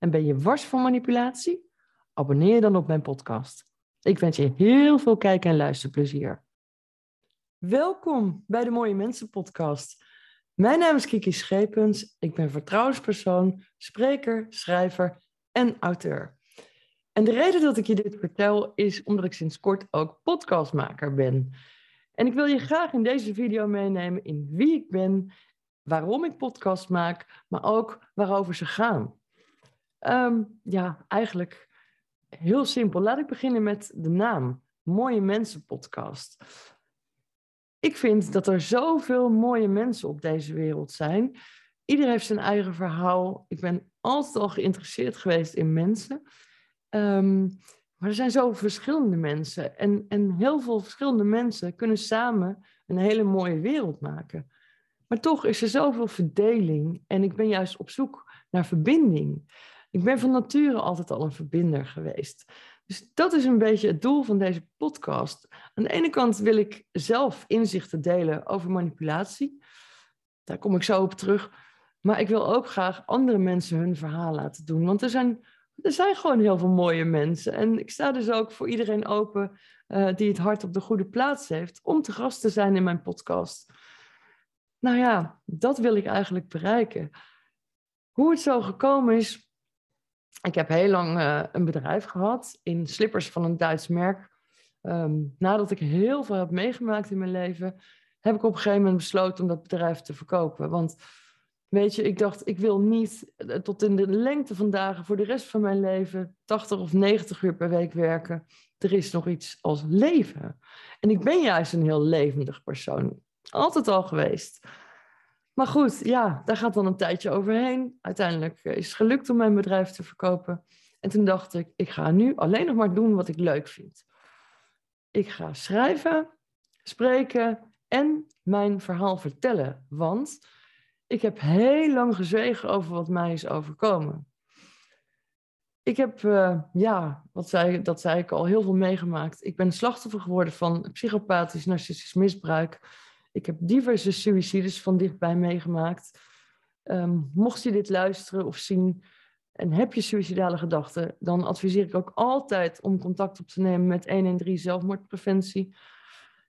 En ben je wars van manipulatie? Abonneer je dan op mijn podcast. Ik wens je heel veel kijk- en luisterplezier. Welkom bij de Mooie Mensen podcast. Mijn naam is Kiki Schepens. Ik ben vertrouwenspersoon, spreker, schrijver en auteur. En de reden dat ik je dit vertel is omdat ik sinds kort ook podcastmaker ben. En ik wil je graag in deze video meenemen in wie ik ben, waarom ik podcast maak, maar ook waarover ze gaan. Ehm, ja, eigenlijk heel simpel. Laat ik beginnen met de naam. Mooie Mensen Podcast. Ik vind dat er zoveel mooie mensen op deze wereld zijn. Iedereen heeft zijn eigen verhaal. Ik ben altijd al geïnteresseerd geweest in mensen. Ehm, maar er zijn zoveel verschillende mensen. En, en heel veel verschillende mensen kunnen samen een hele mooie wereld maken. Maar toch is er zoveel verdeling. En ik ben juist op zoek naar verbinding. Ik ben van nature altijd al een verbinder geweest. Dus dat is een beetje het doel van deze podcast. Aan de ene kant wil ik zelf inzichten delen over manipulatie. Daar kom ik zo op terug. Maar ik wil ook graag andere mensen hun verhaal laten doen. Want er zijn, er zijn gewoon heel veel mooie mensen. En ik sta dus ook voor iedereen open uh, die het hart op de goede plaats heeft. om te gast te zijn in mijn podcast. Nou ja, dat wil ik eigenlijk bereiken. Hoe het zo gekomen is, ik heb heel lang uh, een bedrijf gehad in slippers van een Duits merk. Um, nadat ik heel veel heb meegemaakt in mijn leven, heb ik op een gegeven moment besloten om dat bedrijf te verkopen. Want weet je, ik dacht, ik wil niet uh, tot in de lengte van dagen voor de rest van mijn leven 80 of 90 uur per week werken. Er is nog iets als leven. En ik ben juist een heel levendig persoon. Altijd al geweest. Maar goed, ja, daar gaat dan een tijdje overheen. Uiteindelijk is het gelukt om mijn bedrijf te verkopen. En toen dacht ik, ik ga nu alleen nog maar doen wat ik leuk vind. Ik ga schrijven, spreken en mijn verhaal vertellen. Want ik heb heel lang gezwegen over wat mij is overkomen. Ik heb, uh, ja, wat zei, dat zei ik al, heel veel meegemaakt. Ik ben slachtoffer geworden van psychopathisch narcistisch misbruik ik heb diverse suicides van dichtbij meegemaakt. Um, mocht je dit luisteren of zien en heb je suicidale gedachten, dan adviseer ik ook altijd om contact op te nemen met 113 zelfmoordpreventie.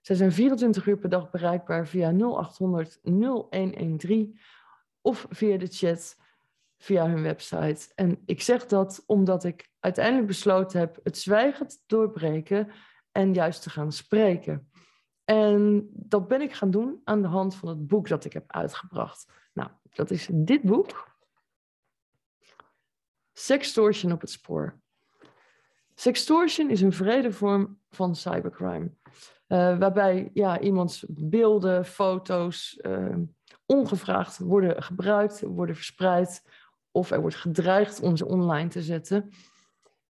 Zij zijn 24 uur per dag bereikbaar via 0800 0113 of via de chat via hun website. En ik zeg dat omdat ik uiteindelijk besloten heb het zwijgen te doorbreken en juist te gaan spreken. En dat ben ik gaan doen aan de hand van het boek dat ik heb uitgebracht. Nou, dat is dit boek. Sextortion op het spoor. Sextortion is een vrede vorm van cybercrime. Uh, waarbij ja, iemands beelden, foto's uh, ongevraagd worden gebruikt, worden verspreid. Of er wordt gedreigd om ze online te zetten.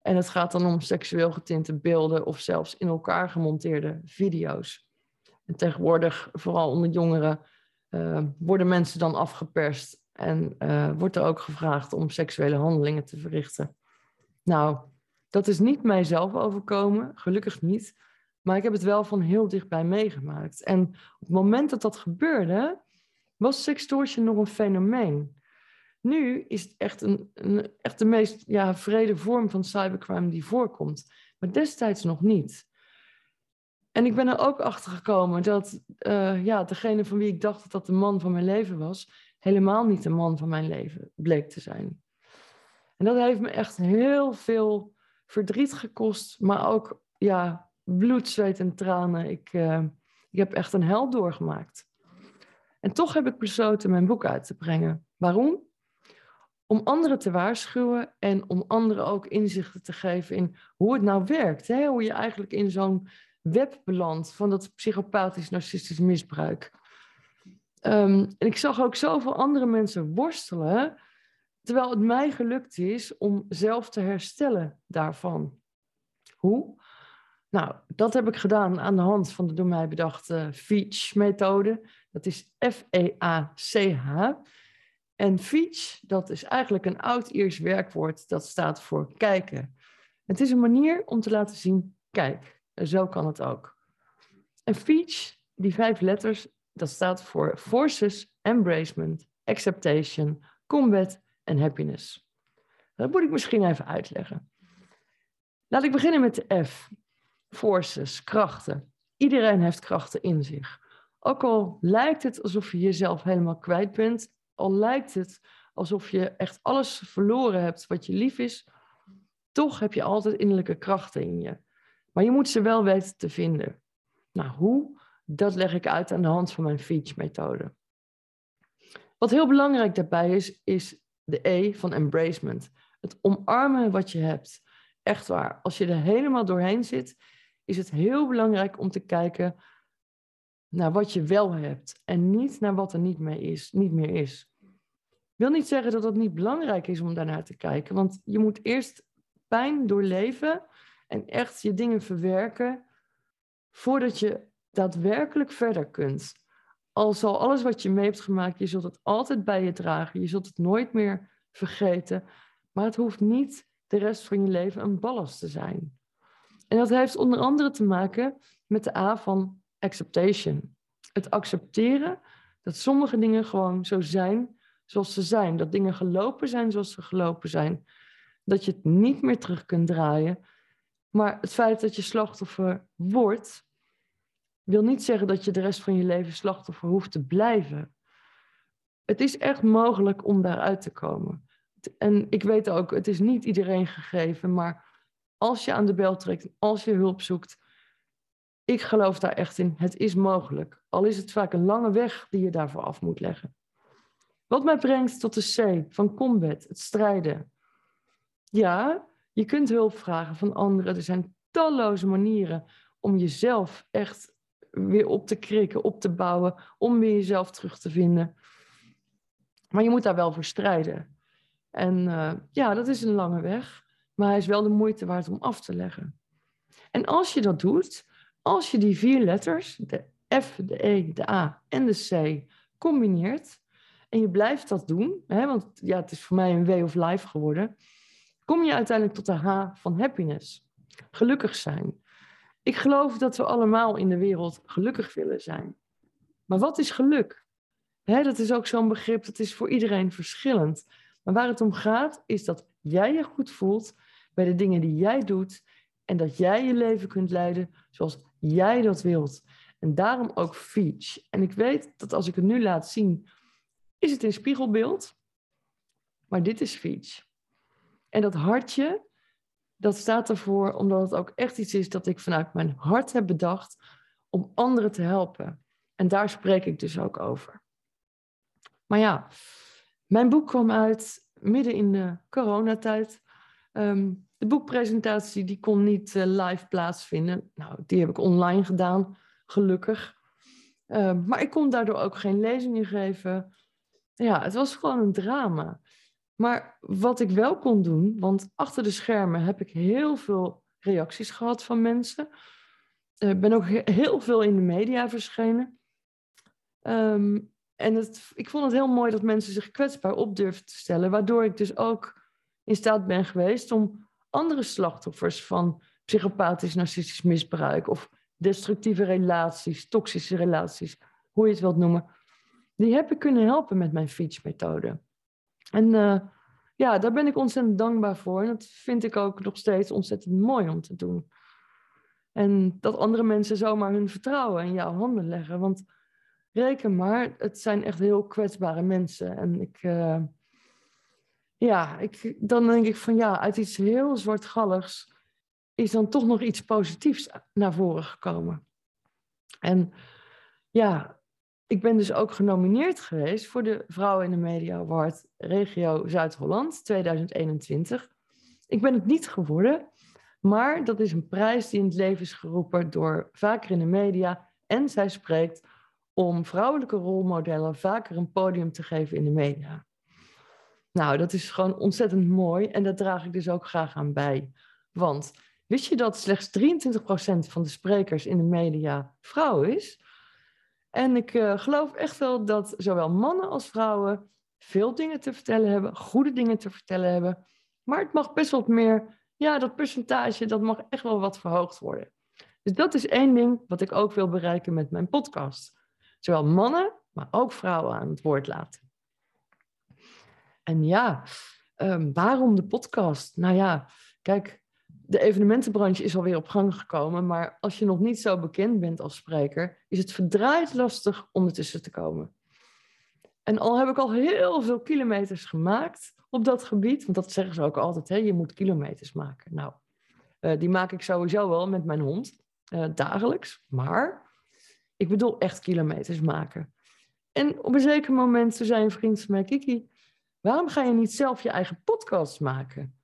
En het gaat dan om seksueel getinte beelden of zelfs in elkaar gemonteerde video's. En tegenwoordig, vooral onder jongeren, uh, worden mensen dan afgeperst en uh, wordt er ook gevraagd om seksuele handelingen te verrichten. Nou, dat is niet mijzelf overkomen, gelukkig niet. Maar ik heb het wel van heel dichtbij meegemaakt. En op het moment dat dat gebeurde, was sextortion nog een fenomeen. Nu is het echt, een, een echt de meest ja, vrede vorm van cybercrime die voorkomt. Maar destijds nog niet. En ik ben er ook achter gekomen dat uh, ja, degene van wie ik dacht dat dat de man van mijn leven was, helemaal niet de man van mijn leven bleek te zijn. En dat heeft me echt heel veel verdriet gekost, maar ook ja, bloed, zweet en tranen. Ik, uh, ik heb echt een hel doorgemaakt. En toch heb ik besloten mijn boek uit te brengen. Waarom? Om anderen te waarschuwen en om anderen ook inzichten te geven in hoe het nou werkt. Hè? Hoe je eigenlijk in zo'n web beland van dat psychopathisch narcistisch misbruik. Um, en ik zag ook zoveel andere mensen worstelen, Terwijl het mij gelukt is om zelf te herstellen daarvan. Hoe? Nou, dat heb ik gedaan aan de hand van de door mij bedachte FEACH-methode. Dat is F-E-A-C-H. En FEACH, dat is eigenlijk een oud-Iers werkwoord dat staat voor kijken. Het is een manier om te laten zien, kijk, zo kan het ook. En FEACH, die vijf letters, dat staat voor Forces, Embracement, Acceptation, Combat en Happiness. Dat moet ik misschien even uitleggen. Laat ik beginnen met de F. Forces, krachten. Iedereen heeft krachten in zich. Ook al lijkt het alsof je jezelf helemaal kwijt bent, al lijkt het alsof je echt alles verloren hebt wat je lief is, toch heb je altijd innerlijke krachten in je. Maar je moet ze wel weten te vinden. Nou, hoe? Dat leg ik uit aan de hand van mijn Feach-methode. Wat heel belangrijk daarbij is, is de E van embracement. Het omarmen wat je hebt. Echt waar. Als je er helemaal doorheen zit, is het heel belangrijk om te kijken naar wat je wel hebt en niet naar wat er niet meer is. Niet meer is. Wil niet zeggen dat het niet belangrijk is om daarnaar te kijken, want je moet eerst pijn doorleven en echt je dingen verwerken voordat je daadwerkelijk verder kunt. Al zal alles wat je mee hebt gemaakt, je zult het altijd bij je dragen. Je zult het nooit meer vergeten. Maar het hoeft niet de rest van je leven een ballast te zijn. En dat heeft onder andere te maken met de A van acceptation. Het accepteren dat sommige dingen gewoon zo zijn zoals ze zijn. Dat dingen gelopen zijn zoals ze gelopen zijn. Dat je het niet meer terug kunt draaien. Maar het feit dat je slachtoffer wordt, wil niet zeggen dat je de rest van je leven slachtoffer hoeft te blijven. Het is echt mogelijk om daaruit te komen. En ik weet ook, het is niet iedereen gegeven, maar als je aan de bel trekt, als je hulp zoekt, ik geloof daar echt in. Het is mogelijk. Al is het vaak een lange weg die je daarvoor af moet leggen. Wat mij brengt tot de C van combat, het strijden. Ja, je kunt hulp vragen van anderen. Er zijn talloze manieren om jezelf echt weer op te krikken, op te bouwen, om weer jezelf terug te vinden. Maar je moet daar wel voor strijden. En uh, ja, dat is een lange weg, maar hij is wel de moeite waard om af te leggen. En als je dat doet, als je die vier letters, de F, de E, de A en de C, combineert, en je blijft dat doen, hè, want ja, het is voor mij een way of life geworden, kom je uiteindelijk tot de H van happiness. Gelukkig zijn. Ik geloof dat we allemaal in de wereld gelukkig willen zijn. Maar wat is geluk? dat is ook zo'n begrip, dat is voor iedereen verschillend. Maar waar het om gaat, is dat jij je goed voelt bij de dingen die jij doet en dat jij je leven kunt leiden zoals jij dat wilt. En daarom ook Feach. En ik weet dat als ik het nu laat zien, is het in spiegelbeeld. Maar dit is Feach. En dat hartje, dat staat ervoor omdat het ook echt iets is dat ik vanuit mijn hart heb bedacht om anderen te helpen. En daar spreek ik dus ook over. Maar ja, mijn boek kwam uit midden in de coronatijd. Um, de boekpresentatie die kon niet uh, live plaatsvinden. Nou, die heb ik online gedaan, gelukkig. Um, maar ik kon daardoor ook geen lezingen geven. Ja, het was gewoon een drama. Maar wat ik wel kon doen, want achter de schermen heb ik heel veel reacties gehad van mensen. Ik ben ook heel veel in de media verschenen. Um, en het, ik vond het heel mooi dat mensen zich kwetsbaar op durfden te stellen, waardoor ik dus ook in staat ben geweest om andere slachtoffers van psychopathisch narcistisch misbruik of destructieve relaties, toxische relaties, hoe je het wilt noemen, die heb ik kunnen helpen met mijn Feach-methode. En uh, ja, daar ben ik ontzettend dankbaar voor. En dat vind ik ook nog steeds ontzettend mooi om te doen. En dat andere mensen zomaar hun vertrouwen in jouw handen leggen. Want reken maar, het zijn echt heel kwetsbare mensen. En ik, uh, ja, ik, dan denk ik van ja, uit iets heel zwartgalligs is dan toch nog iets positiefs naar voren gekomen. En ja, ik ben dus ook genomineerd geweest voor de Vrouwen in de Media Award Regio Zuid-Holland 2021. Ik ben het niet geworden, maar dat is een prijs die in het leven is geroepen door Vaker in de Media. En zij spreekt om vrouwelijke rolmodellen vaker een podium te geven in de media. Nou, dat is gewoon ontzettend mooi en daar draag ik dus ook graag aan bij. Want wist je dat slechts 23% van de sprekers in de media vrouw is? En ik uh, geloof echt wel dat zowel mannen als vrouwen veel dingen te vertellen hebben, goede dingen te vertellen hebben. Maar het mag best wat meer, ja, dat percentage, dat mag echt wel wat verhoogd worden. Dus dat is één ding wat ik ook wil bereiken met mijn podcast. Zowel mannen, maar ook vrouwen aan het woord laten. En ja, um, waarom de podcast? Nou ja, kijk, de evenementenbranche is alweer op gang gekomen, maar als je nog niet zo bekend bent als spreker, is het verdraaid lastig om ertussen te komen. En al heb ik al heel veel kilometers gemaakt op dat gebied, want dat zeggen ze ook altijd, hè, je moet kilometers maken. Nou, uh, die maak ik sowieso wel met mijn hond, uh, dagelijks, maar ik bedoel echt kilometers maken. En op een zeker moment zei een vriend van mij, Kiki, waarom ga je niet zelf je eigen podcast maken?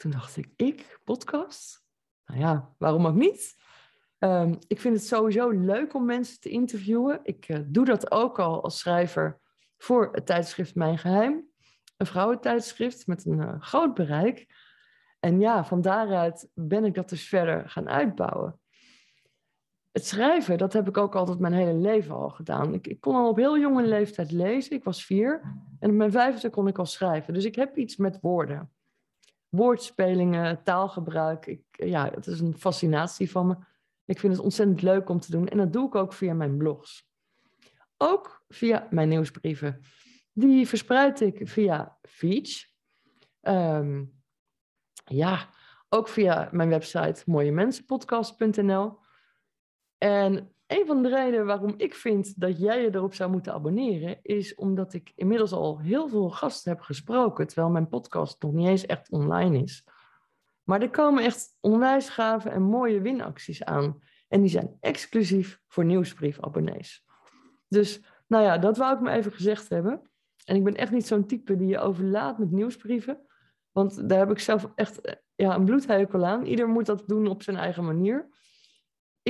Toen dacht ik, ik? Podcast? Nou ja, waarom ook niet? Um, ik vind het sowieso leuk om mensen te interviewen. Ik uh, doe dat ook al als schrijver voor het tijdschrift Mijn Geheim. Een vrouwentijdschrift met een uh, groot bereik. En ja, van daaruit ben ik dat dus verder gaan uitbouwen. Het schrijven, dat heb ik ook altijd mijn hele leven al gedaan. Ik, ik kon al op heel jonge leeftijd lezen. Ik was vier. En op mijn vijfde kon ik al schrijven. Dus ik heb iets met woorden woordspelingen, taalgebruik. Ik, ja, het is een fascinatie van me. Ik vind het ontzettend leuk om te doen. En dat doe ik ook via mijn blogs. Ook via mijn nieuwsbrieven. Die verspreid ik via Feach. Ehm, ja, ook via mijn website mooiemensenpodcast.nl. En een van de redenen waarom ik vind dat jij je erop zou moeten abonneren, is omdat ik inmiddels al heel veel gasten heb gesproken, terwijl mijn podcast nog niet eens echt online is. Maar er komen echt onwijs gave en mooie winacties aan. En die zijn exclusief voor nieuwsbriefabonnees. Dus, nou ja, dat wou ik me even gezegd hebben. En ik ben echt niet zo'n type die je overlaat met nieuwsbrieven. Want daar heb ik zelf echt ja, een bloedhekel aan. Ieder moet dat doen op zijn eigen manier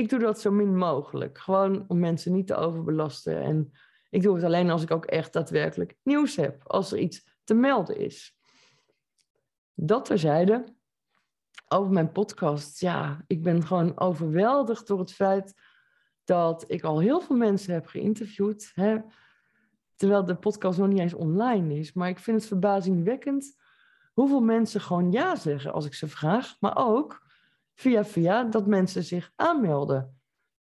ik doe dat zo min mogelijk. Gewoon om mensen niet te overbelasten. En ik doe het alleen als ik ook echt daadwerkelijk nieuws heb. Als er iets te melden is. Dat terzijde. Over mijn podcast. Ja, ik ben gewoon overweldigd door het feit dat ik al heel veel mensen heb geïnterviewd. Hè, terwijl de podcast nog niet eens online is. Maar ik vind het verbazingwekkend hoeveel mensen gewoon ja zeggen als ik ze vraag. Maar ook via via dat mensen zich aanmelden.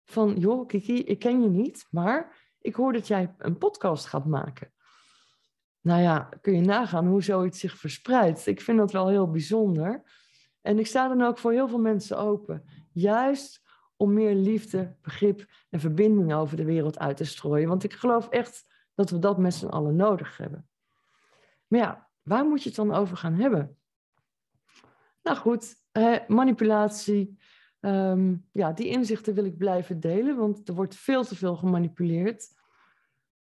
Van, joh, Kiki, ik ken je niet, maar ik hoor dat jij een podcast gaat maken. Nou ja, kun je nagaan hoe zoiets zich verspreidt. Ik vind dat wel heel bijzonder. En ik sta dan ook voor heel veel mensen open. Juist om meer liefde, begrip en verbinding over de wereld uit te strooien. Want ik geloof echt dat we dat met z'n allen nodig hebben. Maar ja, waar moet je het dan over gaan hebben? Nou goed, manipulatie. Ehm, ja, die inzichten wil ik blijven delen, want er wordt veel te veel gemanipuleerd.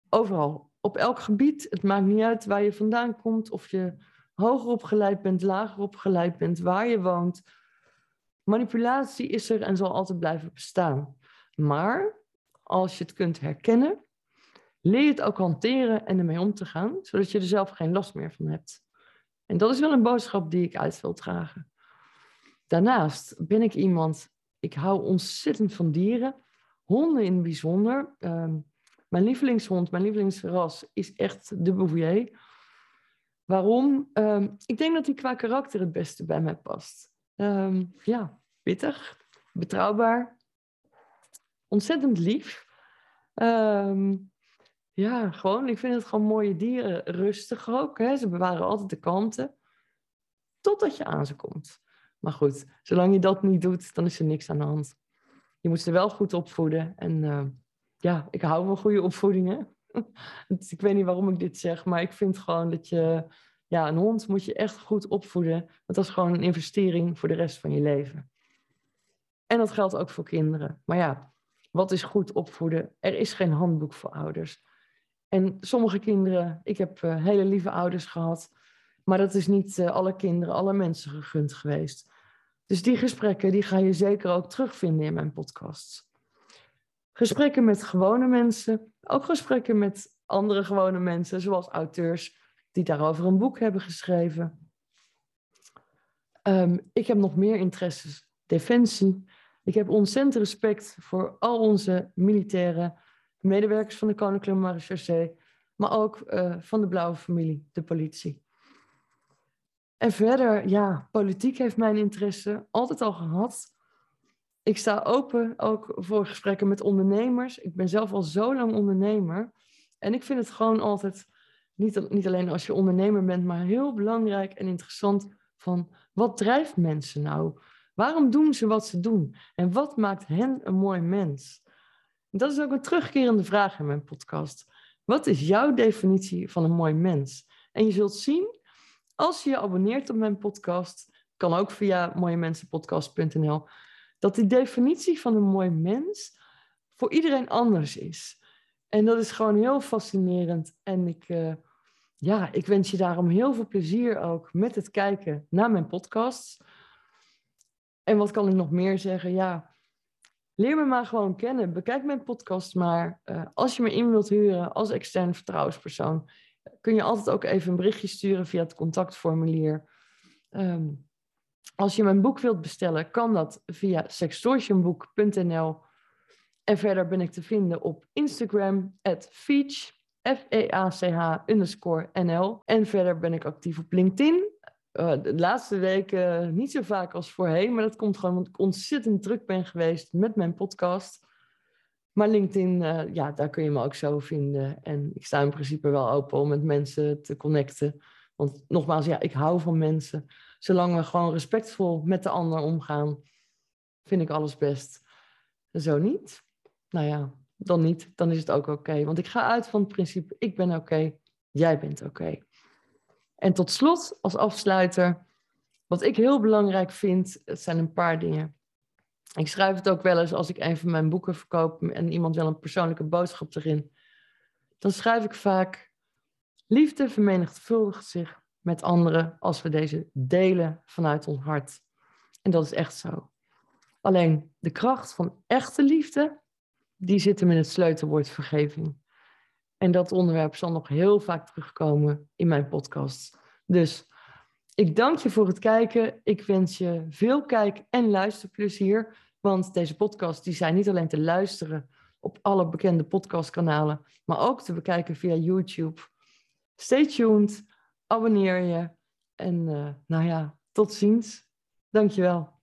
Overal, op elk gebied. Het maakt niet uit waar je vandaan komt, of je hoger opgeleid bent, lager opgeleid bent, waar je woont. Manipulatie is er en zal altijd blijven bestaan. Maar als je het kunt herkennen, leer je het ook hanteren en ermee om te gaan, zodat je er zelf geen last meer van hebt. En dat is wel een boodschap die ik uit wil dragen. Daarnaast ben ik iemand, ik hou ontzettend van dieren. Honden in het bijzonder. Ehm, mijn lievelingshond, mijn lievelingsras is echt de Bouvier. Waarom? Ehm, ik denk dat hij qua karakter het beste bij mij past. Um, ja, pittig, betrouwbaar, ontzettend lief. ja, gewoon, ik vind het gewoon mooie dieren. Rustig ook, hè? ze bewaren altijd de kanten. Totdat je aan ze komt. Maar goed, zolang je dat niet doet, dan is er niks aan de hand. Je moet ze wel goed opvoeden. En uh, ja, ik hou van goede opvoedingen. dus ik weet niet waarom ik dit zeg, maar ik vind gewoon dat je... Ja, een hond moet je echt goed opvoeden. Want dat is gewoon een investering voor de rest van je leven. En dat geldt ook voor kinderen. Maar ja, wat is goed opvoeden? Er is geen handboek voor ouders. En sommige kinderen, ik heb uh, hele lieve ouders gehad, maar dat is niet uh, alle kinderen, alle mensen gegund geweest. Dus die gesprekken die ga je zeker ook terugvinden in mijn podcasts. Gesprekken met gewone mensen, ook gesprekken met andere gewone mensen, zoals auteurs, die daarover een boek hebben geschreven. Ehm, ik heb nog meer interesses. Defensie. Ik heb ontzettend respect voor al onze militairen, medewerkers van de Koninklijke Marechaussee, maar ook uh, van de blauwe familie, de politie. En verder, ja, politiek heeft mijn interesse altijd al gehad. Ik sta open ook voor gesprekken met ondernemers. Ik ben zelf al zo lang ondernemer. En ik vind het gewoon altijd, niet, niet alleen als je ondernemer bent, maar heel belangrijk en interessant van wat drijft mensen nou? Waarom doen ze wat ze doen? En wat maakt hen een mooi mens? Dat is ook een terugkerende vraag in mijn podcast. Wat is jouw definitie van een mooi mens? En je zult zien, als je je abonneert op mijn podcast, kan ook via mooiemensenpodcast.nl, dat die definitie van een mooi mens voor iedereen anders is. En dat is gewoon heel fascinerend. En ik, uh, ja, ik wens je daarom heel veel plezier ook met het kijken naar mijn podcasts. En wat kan ik nog meer zeggen? Ja, leer me maar gewoon kennen. Bekijk mijn podcast maar. Uh, als je me in wilt huren als externe vertrouwenspersoon, kun je altijd ook even een berichtje sturen via het contactformulier. Um, als je mijn boek wilt bestellen, kan dat via sextortionboek.nl. En verder ben ik te vinden op Instagram, at Feach, F-E-A-C-H underscore NL. En verder ben ik actief op LinkedIn. Uh, de laatste weken niet zo vaak als voorheen, maar dat komt gewoon omdat ik ontzettend druk ben geweest met mijn podcast. Maar LinkedIn, uh, ja, daar kun je me ook zo vinden. En ik sta in principe wel open om met mensen te connecten. Want nogmaals, ja, ik hou van mensen. Zolang we gewoon respectvol met de ander omgaan, vind ik alles best. Zo niet, nou ja, dan niet. Dan is het ook oké. Want ik ga uit van het principe, ik ben oké, jij bent oké. En tot slot, als afsluiter, wat ik heel belangrijk vind, zijn een paar dingen. Ik schrijf het ook wel eens als ik een van mijn boeken verkoop en iemand wil een persoonlijke boodschap erin. Dan schrijf ik vaak, liefde vermenigvuldigt zich met anderen als we deze delen vanuit ons hart. En dat is echt zo. Alleen de kracht van echte liefde, die zit hem in het sleutelwoord vergeving. En dat onderwerp zal nog heel vaak terugkomen in mijn podcast. Dus ik dank je voor het kijken. Ik wens je veel kijk- en luisterplezier. Want deze podcasts die zijn niet alleen te luisteren op alle bekende podcastkanalen, maar ook te bekijken via YouTube. Stay tuned, abonneer je en uh, nou ja, tot ziens. Dankjewel.